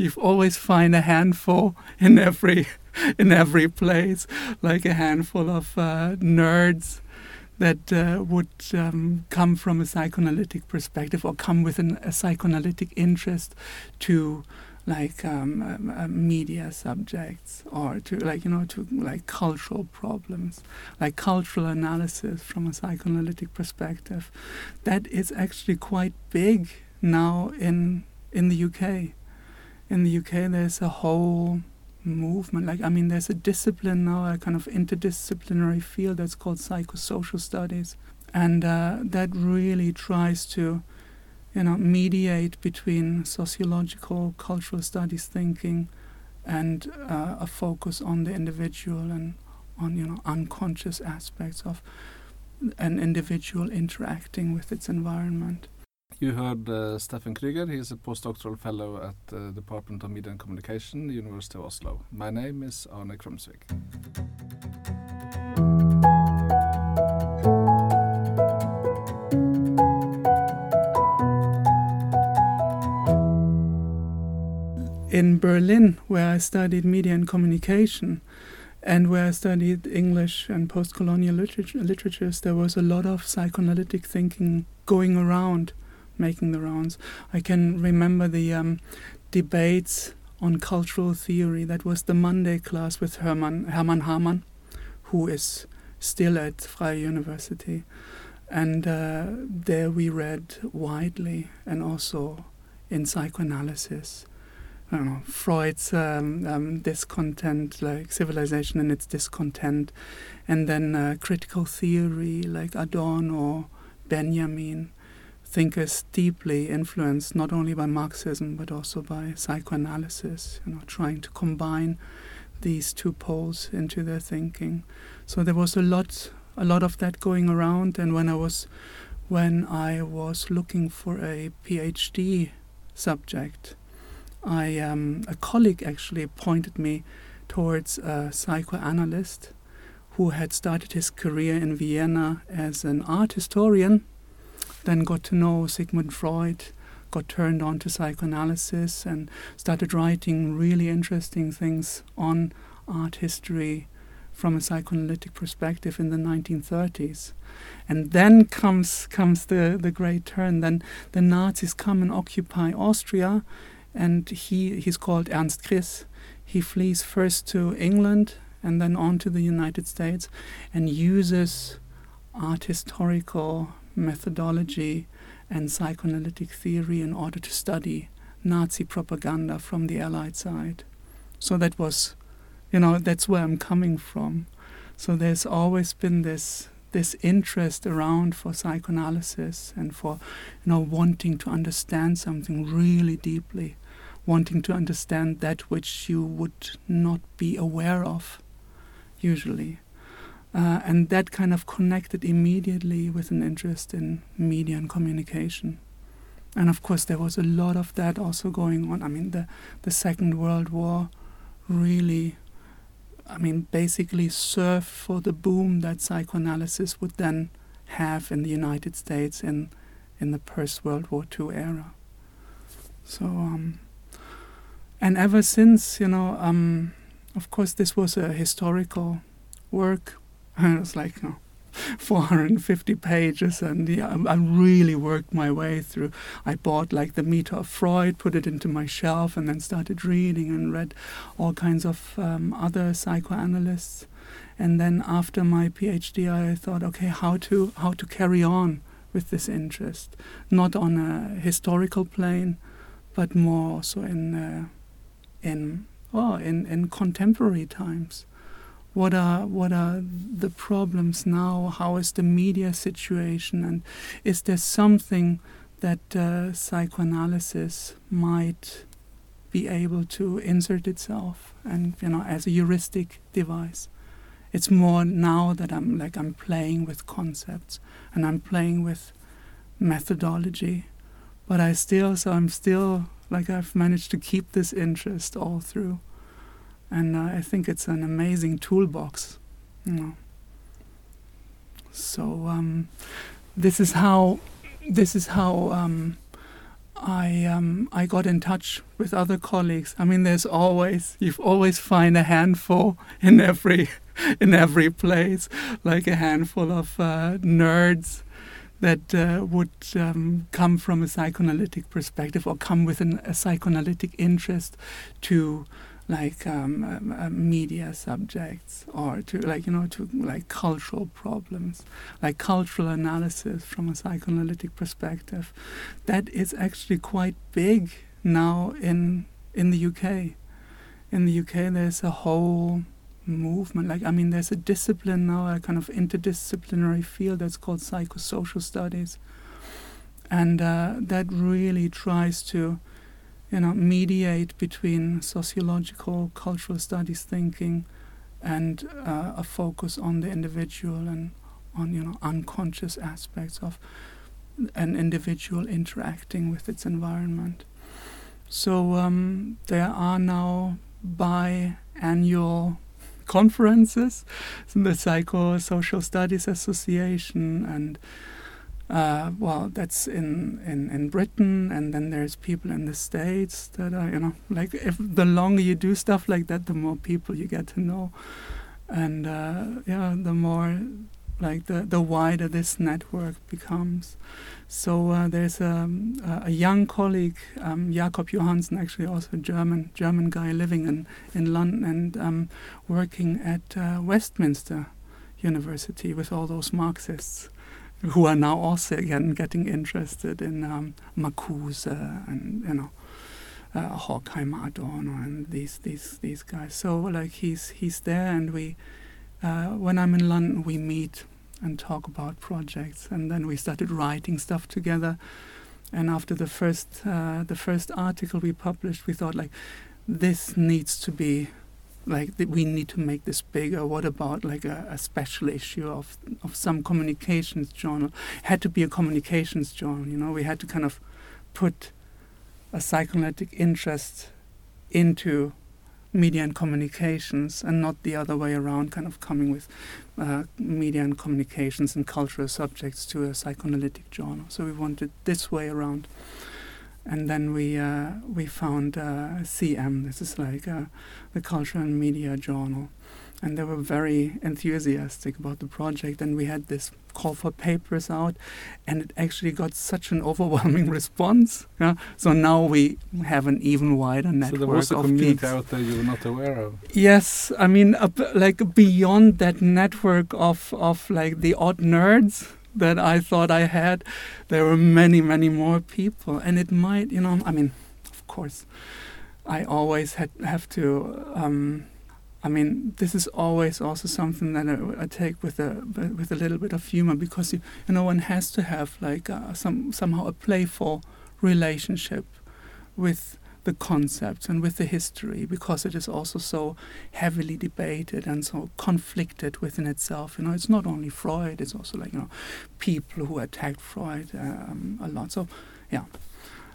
you always find a handful in every in every place, like a handful of uh, nerds that uh, would um, come from a psychoanalytic perspective or come with an, a psychoanalytic interest to like um, uh, media subjects or to like you know to like cultural problems like cultural analysis from a psychoanalytic perspective. That is actually quite big now in in the UK in the UK there's a whole movement like i mean there's a discipline now a kind of interdisciplinary field that's called psychosocial studies and uh, that really tries to you know, mediate between sociological, cultural studies thinking and uh, a focus on the individual and on, you know, unconscious aspects of an individual interacting with its environment. You heard uh, Steffen Krüger. He is a postdoctoral fellow at the Department of Media and Communication, University of Oslo. My name is Arne Krumsvik. in Berlin, where I studied media and communication, and where I studied English and post colonial literature, literatures, there was a lot of psychoanalytic thinking going around, making the rounds. I can remember the um, debates on cultural theory. That was the Monday class with Hermann, Hermann Hamann, who is still at Freie University. And uh, there we read widely and also in psychoanalysis I don't know, Freud's um, um, discontent, like civilization and its discontent, and then uh, critical theory, like Adorno, Benjamin, thinkers deeply influenced not only by Marxism but also by psychoanalysis, you know, trying to combine these two poles into their thinking. So there was a lot, a lot of that going around, and when I was, when I was looking for a PhD subject I um, a colleague actually pointed me towards a psychoanalyst who had started his career in Vienna as an art historian, then got to know Sigmund Freud, got turned on to psychoanalysis, and started writing really interesting things on art history from a psychoanalytic perspective in the 1930s. And then comes comes the, the great turn. Then the Nazis come and occupy Austria, and he he's called Ernst Kris. He flees first to England and then on to the United States, and uses art historical methodology and psychoanalytic theory in order to study Nazi propaganda from the Allied side. So that was, you know, that's where I'm coming from. So there's always been this this interest around for psychoanalysis and for you know wanting to understand something really deeply wanting to understand that which you would not be aware of, usually. Uh, and that kind of connected immediately with an interest in media and communication. And of course, there was a lot of that also going on. I mean, the, the Second World War really, I mean, basically served for the boom that psychoanalysis would then have in the United States in, in the post World War II era. So, um, and ever since, you know, um, of course, this was a historical work. And it was like, you know, 450 pages, and yeah, I really worked my way through. I bought like the Meter of Freud, put it into my shelf, and then started reading and read all kinds of um, other psychoanalysts. And then after my PhD, I thought, okay, how to how to carry on with this interest, not on a historical plane, but more also in uh, in well in, in contemporary times what are what are the problems now? How is the media situation? And is there something that uh, psychoanalysis might be able to insert itself? And you know as a heuristic device. It's more now that i'm like i'm playing with concepts and i'm playing with methodology. But i still so i'm still like I've managed to keep this interest all through. And uh, I think it's an amazing toolbox. You know. So um, this is how this is how um, I um, I got in touch with other colleagues. I mean, there's always you always find a handful in every in every place, like a handful of uh, nerds that uh, would um, come from a psychoanalytic perspective or come with an, a psychoanalytic interest to like um, uh, media subjects or to like you know to like cultural problems like cultural analysis from a psychoanalytic perspective. That is actually quite big now in in the UK in the UK there's a whole movement like I mean there's a discipline now a kind of interdisciplinary field that's called psychosocial studies. And uh, that really tries to you know, mediate between sociological, cultural studies thinking and uh, a focus on the individual and on, you know, unconscious aspects of an individual interacting with its environment. So um, there are now biannual conferences, in the Psychosocial Studies Association and uh, well, that's in, in, in Britain, and then there's people in the States that are, you know, like if the longer you do stuff like that, the more people you get to know. And uh, yeah, the more, like, the, the wider this network becomes. So uh, there's a, a young colleague, um, Jacob Johanssen, actually also a German, German guy living in, in London and um, working at uh, Westminster University with all those Marxists who are now also again getting interested in um, Marcuse and you know uh, Horkheimer Adorno and these these these guys. So like he's he's there, and we uh, when I'm in London we meet and talk about projects, and then we started writing stuff together. And after the first uh, the first article we published, we thought like this needs to be like we need to make this bigger. What about like a, a, special issue of of some communications journal? It had to be a communications journal. You know, we had to kind of put a psychoanalytic interest into media and communications, and not the other way around. Kind of coming with uh, media and communications and cultural subjects to a psychoanalytic journal. So we wanted this way around and then we uh, we found uh, CM. This is like uh, the Cultural and Media Journal, and they were very enthusiastic about the project. And we had this call for papers out, and it actually got such an overwhelming response. Yeah? So now we have an even wider network. So there was a of community out there you were not aware of. Yes, I mean, uh, like beyond that network of of like the odd nerds that I thought I had, there were many, many more people. And it might, you know, I mean, of course, I always had have to. Um, I mean, this is always also something that I, I, take with a with a little bit of humor because you, you know one has to have like uh, some somehow a playful relationship with the concepts and with the history because it is also so heavily debated and so conflicted within itself. You know, it's not only Freud; it's also like you know, people who attacked Freud um, a lot. So, yeah.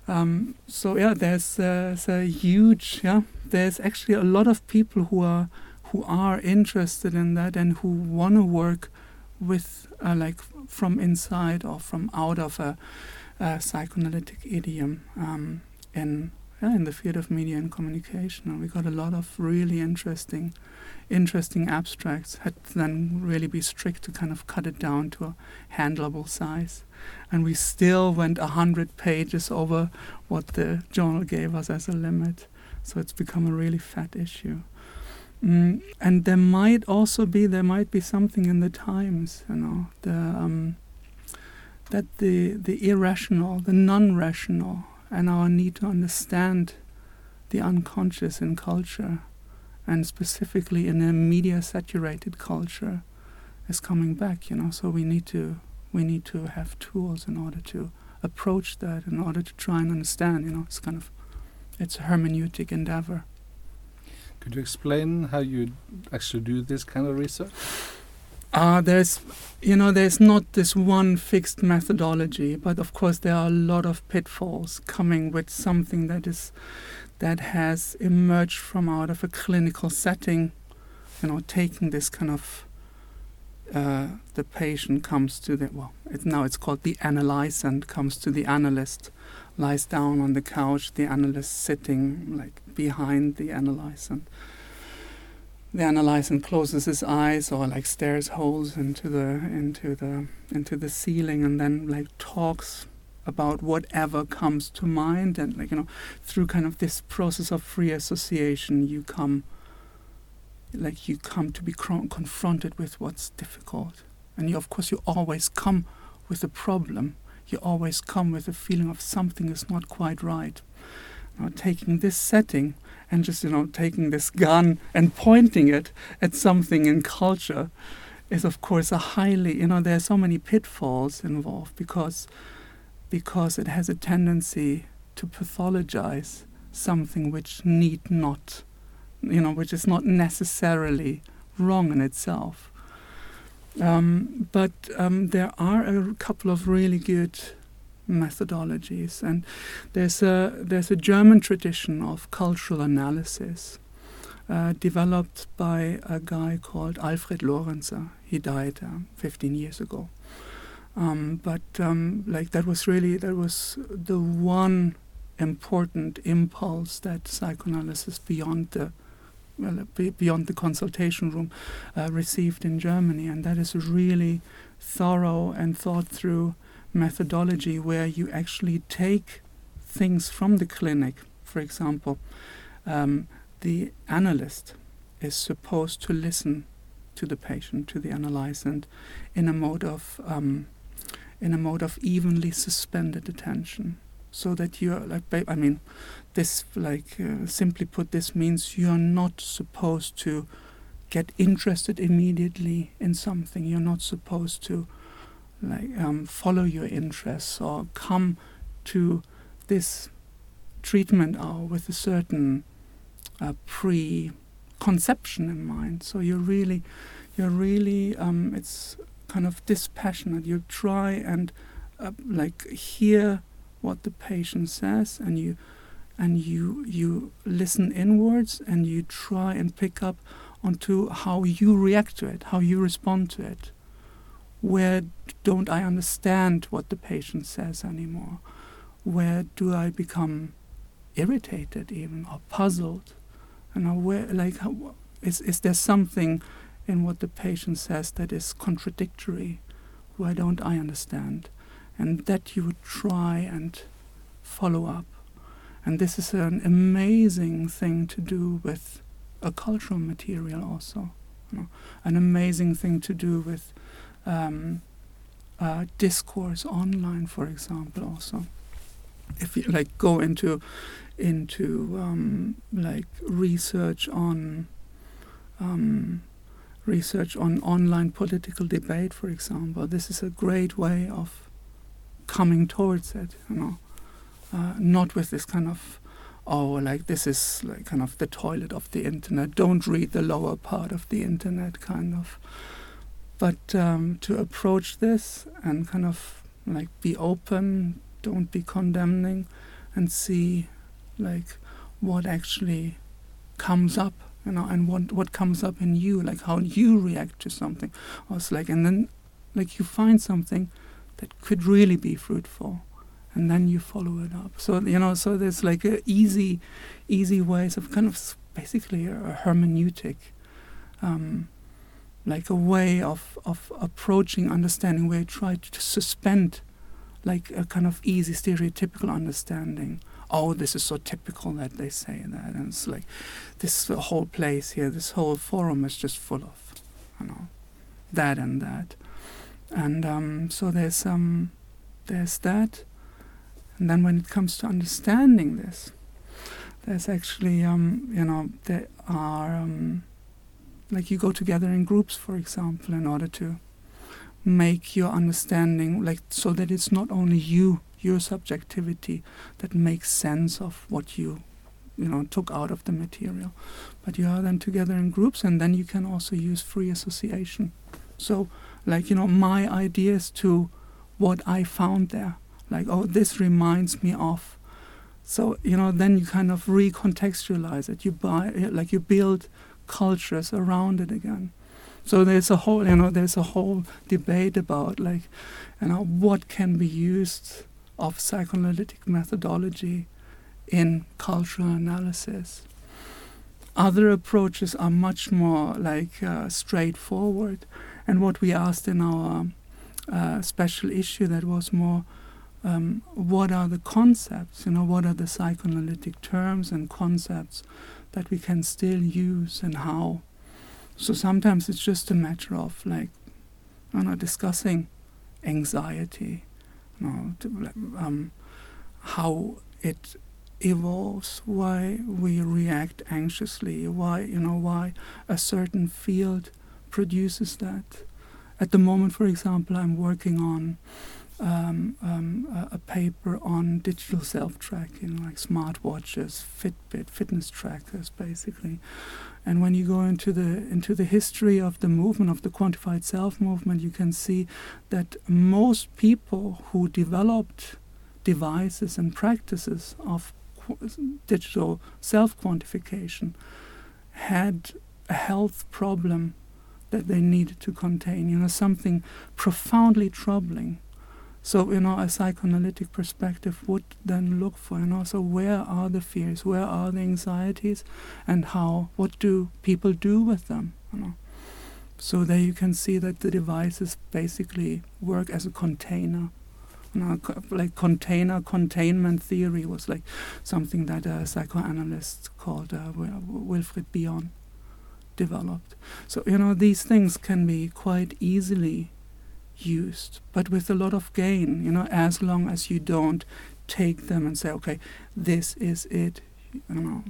Um, so yeah, there's, uh, there's a huge yeah. There's actually a lot of people who are who are interested in that and who want to work with uh, like from inside or from out of a, a psychoanalytic idiom um, in in the field of media and communication. And we got a lot of really interesting, interesting abstracts. Had to then really be strict to kind of cut it down to a handleable size. And we still went hundred pages over what the journal gave us as a limit. So it's become a really fat issue. Mm, and there might also be there might be something in the times, you know, the um, that the the irrational, the non-rational and our need to understand the unconscious in culture, and specifically in a media saturated culture, is coming back. You know, so we need to we need to have tools in order to approach that, in order to try and understand. You know, it's kind of it's a hermeneutic endeavor. Could you explain how you actually do this kind of research? Uh, there's, you know, there's not this one fixed methodology, but of course there are a lot of pitfalls coming with something that is, that has emerged from out of a clinical setting, you know, taking this kind of uh, the patient comes to the well, it, now it's called the analysand comes to the analyst, lies down on the couch, the analyst sitting like behind the analysand. The analysand closes his eyes or like stares holes into the into the into the ceiling and then like talks about whatever comes to mind and like you know through kind of this process of free association you come like you come to be confronted with what's difficult. And you of course you always come with a problem. You always come with a feeling of something is not quite right now taking this setting and just you know taking this gun and pointing it at something in culture is of course a highly you know there are so many pitfalls involved because because it has a tendency to pathologize something which need not, you know, which is not necessarily wrong in itself. Um, but um, there are a couple of really good methodologies, and there's a there's a German tradition of cultural analysis uh, developed by a guy called Alfred Lorenzer. He died uh, 15 years ago, um, but um, like that was really that was the one important impulse that psychoanalysis beyond the well, beyond the consultation room uh, received in Germany, and that is a really thorough and thought through methodology where you actually take things from the clinic. For example, um, the analyst is supposed to listen to the patient, to the analysand, in a mode of um, in a mode of evenly suspended attention so that you're like i mean this like uh, simply put this means you're not supposed to get interested immediately in something you're not supposed to like um, follow your interests or come to this treatment hour with a certain uh, preconception in mind so you're really you're really um, it's kind of dispassionate. You try and uh, like hear what the patient says, and you and you you listen inwards, and you try and pick up onto how you react to it, how you respond to it. Where don't I understand what the patient says anymore? Where do I become irritated even or puzzled? And where like how, is is there something in what the patient says that is contradictory. Why don't I understand? And that you would try and follow up. And this is an amazing thing to do with a cultural material, also. You know, an amazing thing to do with um, uh, discourse online, for example, also. If you like go into into um, like research on um, research on online political debate, for example. This is a great way of coming towards it, you know, uh, not with this kind of, oh, like this is like kind of the toilet of the internet. Don't read the lower part of the internet, kind of. But um, to approach this and kind of like be open, don't be condemning, and see like what actually comes up you know, and what what comes up in you, like how you react to something. Was like, and then, like you find something that could really be fruitful, and then you follow it up. So you know, so there's like a easy, easy ways of kind of basically a hermeneutic, um, like a way of of approaching understanding where you try to suspend, like a kind of easy stereotypical understanding oh, this is so typical that they say that. And it's like this whole place here, this whole forum is just full of, you know, that and that. And um, so there's um, there's that. And then when it comes to understanding this, there's actually, um, you know, there are, um, like you go together in groups, for example, in order to make your understanding, like, so that it's not only you your subjectivity that makes sense of what you you know took out of the material. But you are then together in groups and then you can also use free association. So like you know my ideas to what i found there. Like oh this reminds me of. So you know then you kind of recontextualize it. You buy like you build cultures around it again. So there's a whole, you know, there's a whole debate about like, you know, what can be used of psychoanalytic methodology in cultural analysis. Other approaches are much more like uh, straightforward, and what we asked in our uh, special issue that was more um, what are the concepts, you know, what are the psychoanalytic terms and concepts that we can still use and how. So sometimes it's just a matter of like, you know, discussing anxiety, you know, to, um, how it evolves, why we react anxiously, why you know why a certain field produces that. At the moment, for example, I'm working on um, um, a, a, paper on digital self-tracking, like smartwatches, Fitbit, fitness trackers, basically. And when you go into the into the history of the movement of the quantified self movement, you can see that most people who developed devices and practices of digital self quantification had a health problem that they needed to contain, you know, something profoundly troubling. So, you know, a psychoanalytic perspective would then look for, you know, so where are the fears, where are the anxieties, and how, what do people do with them, you know. So there you can see that the devices basically work as a container. Know, like container containment theory was like something that a psychoanalyst called uh, Wilfred Bion developed. So you know these things can be quite easily used, but with a lot of gain. You know, as long as you don't take them and say, okay, this is it. You know,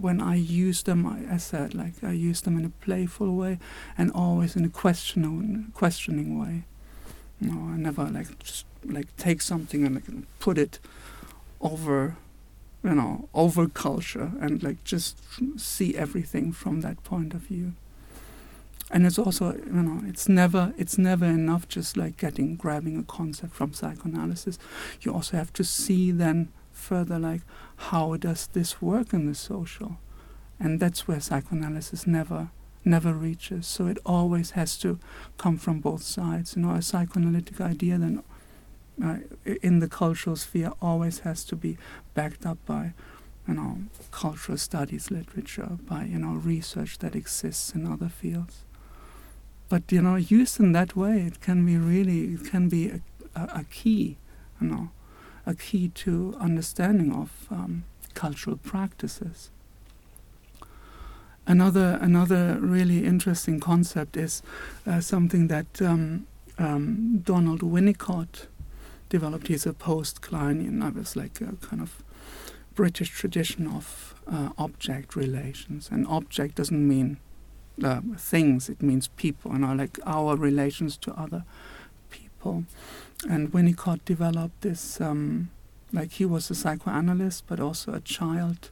when I use them, I, I said like I use them in a playful way and always in a questioning, questioning way. You know, I never like just like take something and like put it over you know over culture and like just see everything from that point of view and it's also you know it's never it's never enough just like getting grabbing a concept from psychoanalysis. You also have to see then further like how does this work in the social? And that's where psychoanalysis never never reaches. So it always has to come from both sides. You know a psychoanalytic idea then uh, in the cultural sphere always has to be backed up by you know cultural studies literature by you know research that exists in other fields but you know used in that way it can be really it can be a, a, a key you know a key to understanding of um, cultural practices another another really interesting concept is uh, something that um, um, Donald Winnicott developed. He's a post-Kleinian. I was like a kind of British tradition of uh, object relations. And object doesn't mean uh, things; it means people. You know, like our relations to other people. And Winnicott developed this. Um, like he was a psychoanalyst, but also a child,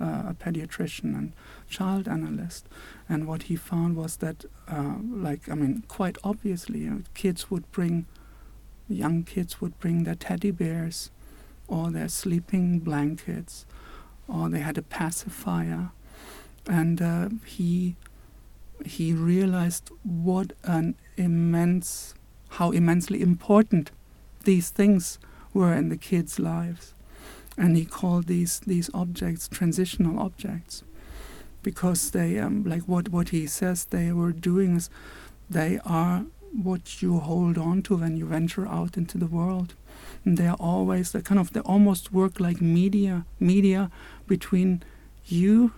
uh, a pediatrician and child analyst. And what he found was that, uh, like I mean, quite obviously, you know, kids would bring young kids would bring their teddy bears or their sleeping blankets or they had a pacifier and uh, he he realized what an immense how immensely important these things were in the kids' lives and he called these these objects transitional objects because they um, like what what he says they were doing is they are what you hold on to when you venture out into the world. And they are always the kind of they almost work like media media between you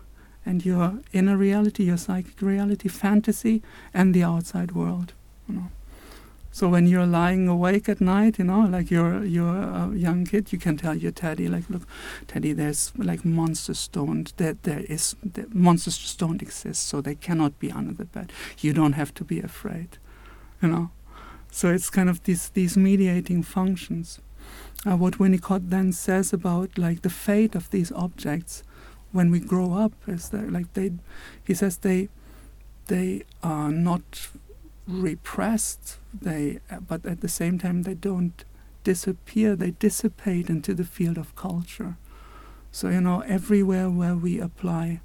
and your inner reality, your psychic reality, fantasy, and the outside world. You know. So when you're lying awake at night, you know, like you're you're a young kid, you can tell your teddy, like, look, teddy, there's like monsters don't that there is that monsters just don't exist, so they cannot be under the bed. You don't have to be afraid you know. So it's kind of these these mediating functions. Uh, what Winnicott then says about like the fate of these objects when we grow up is that like they, he says they, they are not repressed. They, but at the same time they don't disappear. They dissipate into the field of culture. So you know everywhere where we apply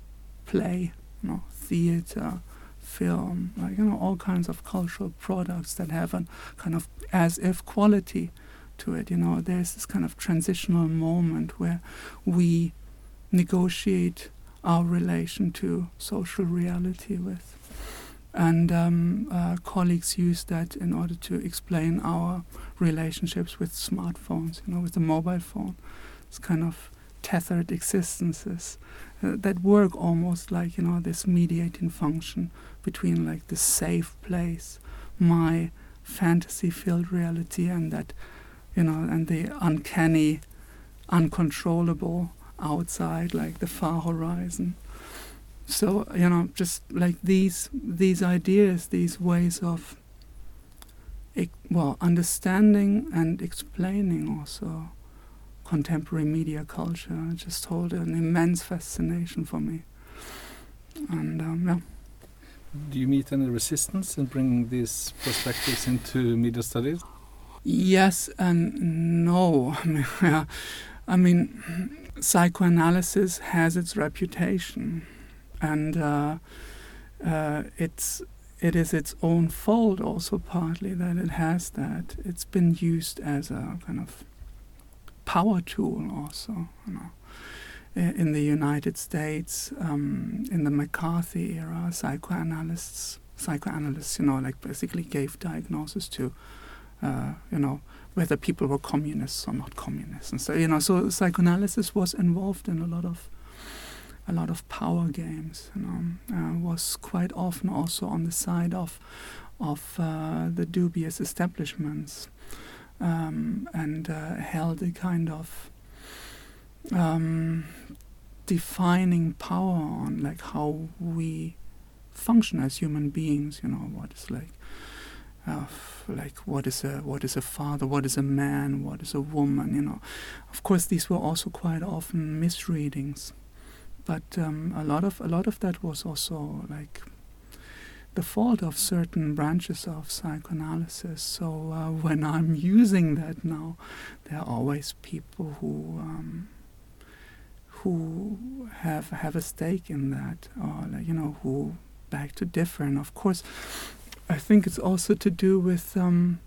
play, you know, theater, film, like you know, all kinds of cultural products that have a kind of as if quality to it. You know, there's this kind of transitional moment where we negotiate our relation to social reality with. And um, uh, colleagues use that in order to explain our relationships with smartphones, you know, with the mobile phone. It's kind of tethered existences uh, that work almost like, you know, this mediating function between like the safe place, my fantasy filled reality, and that, you know, and the uncanny, uncontrollable outside, like the far horizon. So you know, just like these these ideas, these ways of well understanding and explaining also contemporary media culture just hold an immense fascination for me. And um, yeah. Do you meet any resistance in bringing these perspectives into media studies? Yes and no. I mean, yeah. I mean psychoanalysis has its reputation, and uh, uh, it's it is its own fault also partly that it has that. It's been used as a kind of power tool also. You know. In the United States, um, in the McCarthy era, psychoanalysts, psychoanalysts, you know, like basically gave diagnosis to, uh, you know, whether people were communists or not communists, and so you know, so psychoanalysis was involved in a lot of a lot of power games. You know, uh, was quite often also on the side of of uh, the dubious establishments, um, and uh, held a kind of um, defining power on like how we function as human beings. You know, what is like of like what is a what is a father, what is a man, what is a woman. You know, of course these were also quite often misreadings, but um, a lot of a lot of that was also like the fault of certain branches of psychoanalysis. So uh, when I'm using that now, there are always people who. Um, who have have a stake in that, or you know, who beg to differ, and of course, I think it's also to do with um,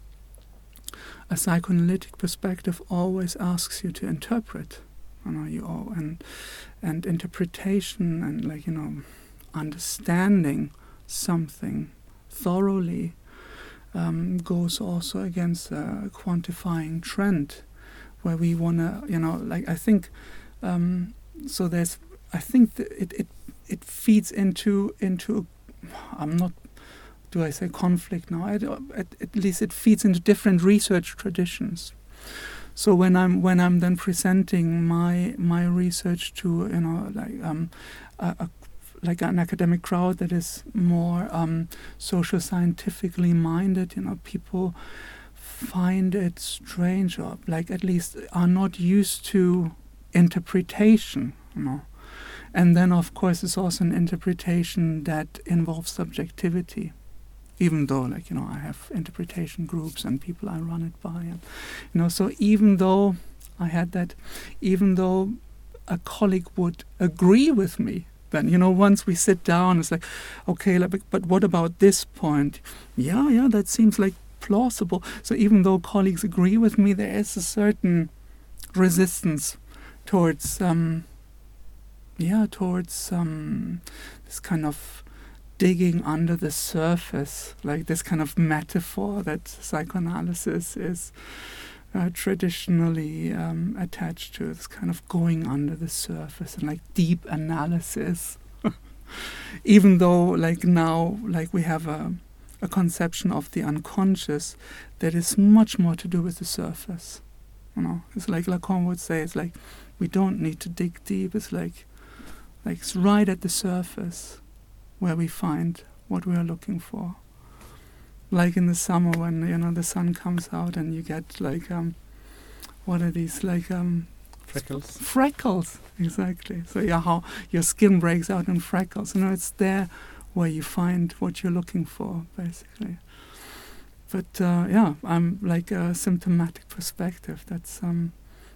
a psychoanalytic perspective always asks you to interpret, you know, you all, and and interpretation and like you know, understanding something thoroughly um, goes also against a quantifying trend, where we wanna, you know, like I think, um, so there's, I think it it it feeds into into, I'm not do I say conflict now? at, at, least it feeds into different research traditions. So when I'm when I'm then presenting my my research to you know like um, a, a like an academic crowd that is more um, social scientifically minded, you know, people find it strange or like at least are not used to interpretation, you know. And then of course it's also an interpretation that involves subjectivity even though like you know I have interpretation groups and people I run it by and you know so even though I had that even though a colleague would agree with me then you know once we sit down it's like okay like, but what about this point? Yeah yeah that seems like plausible. So even though colleagues agree with me there is a certain resistance towards um yeah towards um this kind of digging under the surface, like this kind of metaphor that psychoanalysis is uh, traditionally um, attached to. This kind of going under the surface and like deep analysis. Even though, like now, like we have a, a conception of the unconscious that is much more to do with the surface. You know, it's like Lacan would say, it's like we don't need to dig deep. It's like, like it's right at the surface where we find what we are looking for. Like in the summer when you know the sun comes out and you get like um, what are these like um, freckles? Freckles, exactly. So yeah, how your skin breaks out in freckles. You know, it's there where you find what you're looking for, basically. But uh, yeah, I'm like a symptomatic perspective. That's um,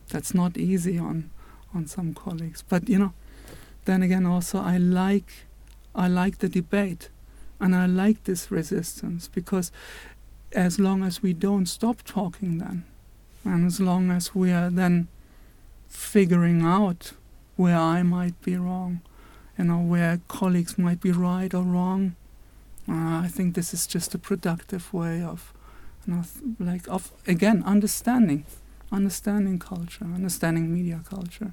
that's not easy on on some colleagues. But you know, then again, also I like I like the debate. And I like this resistance because as long as we don't stop talking, then, and as long as we are then figuring out where I might be wrong, you know, where colleagues might be right or wrong, uh, I think this is just a productive way of, you know, like of again understanding, understanding culture, understanding media culture.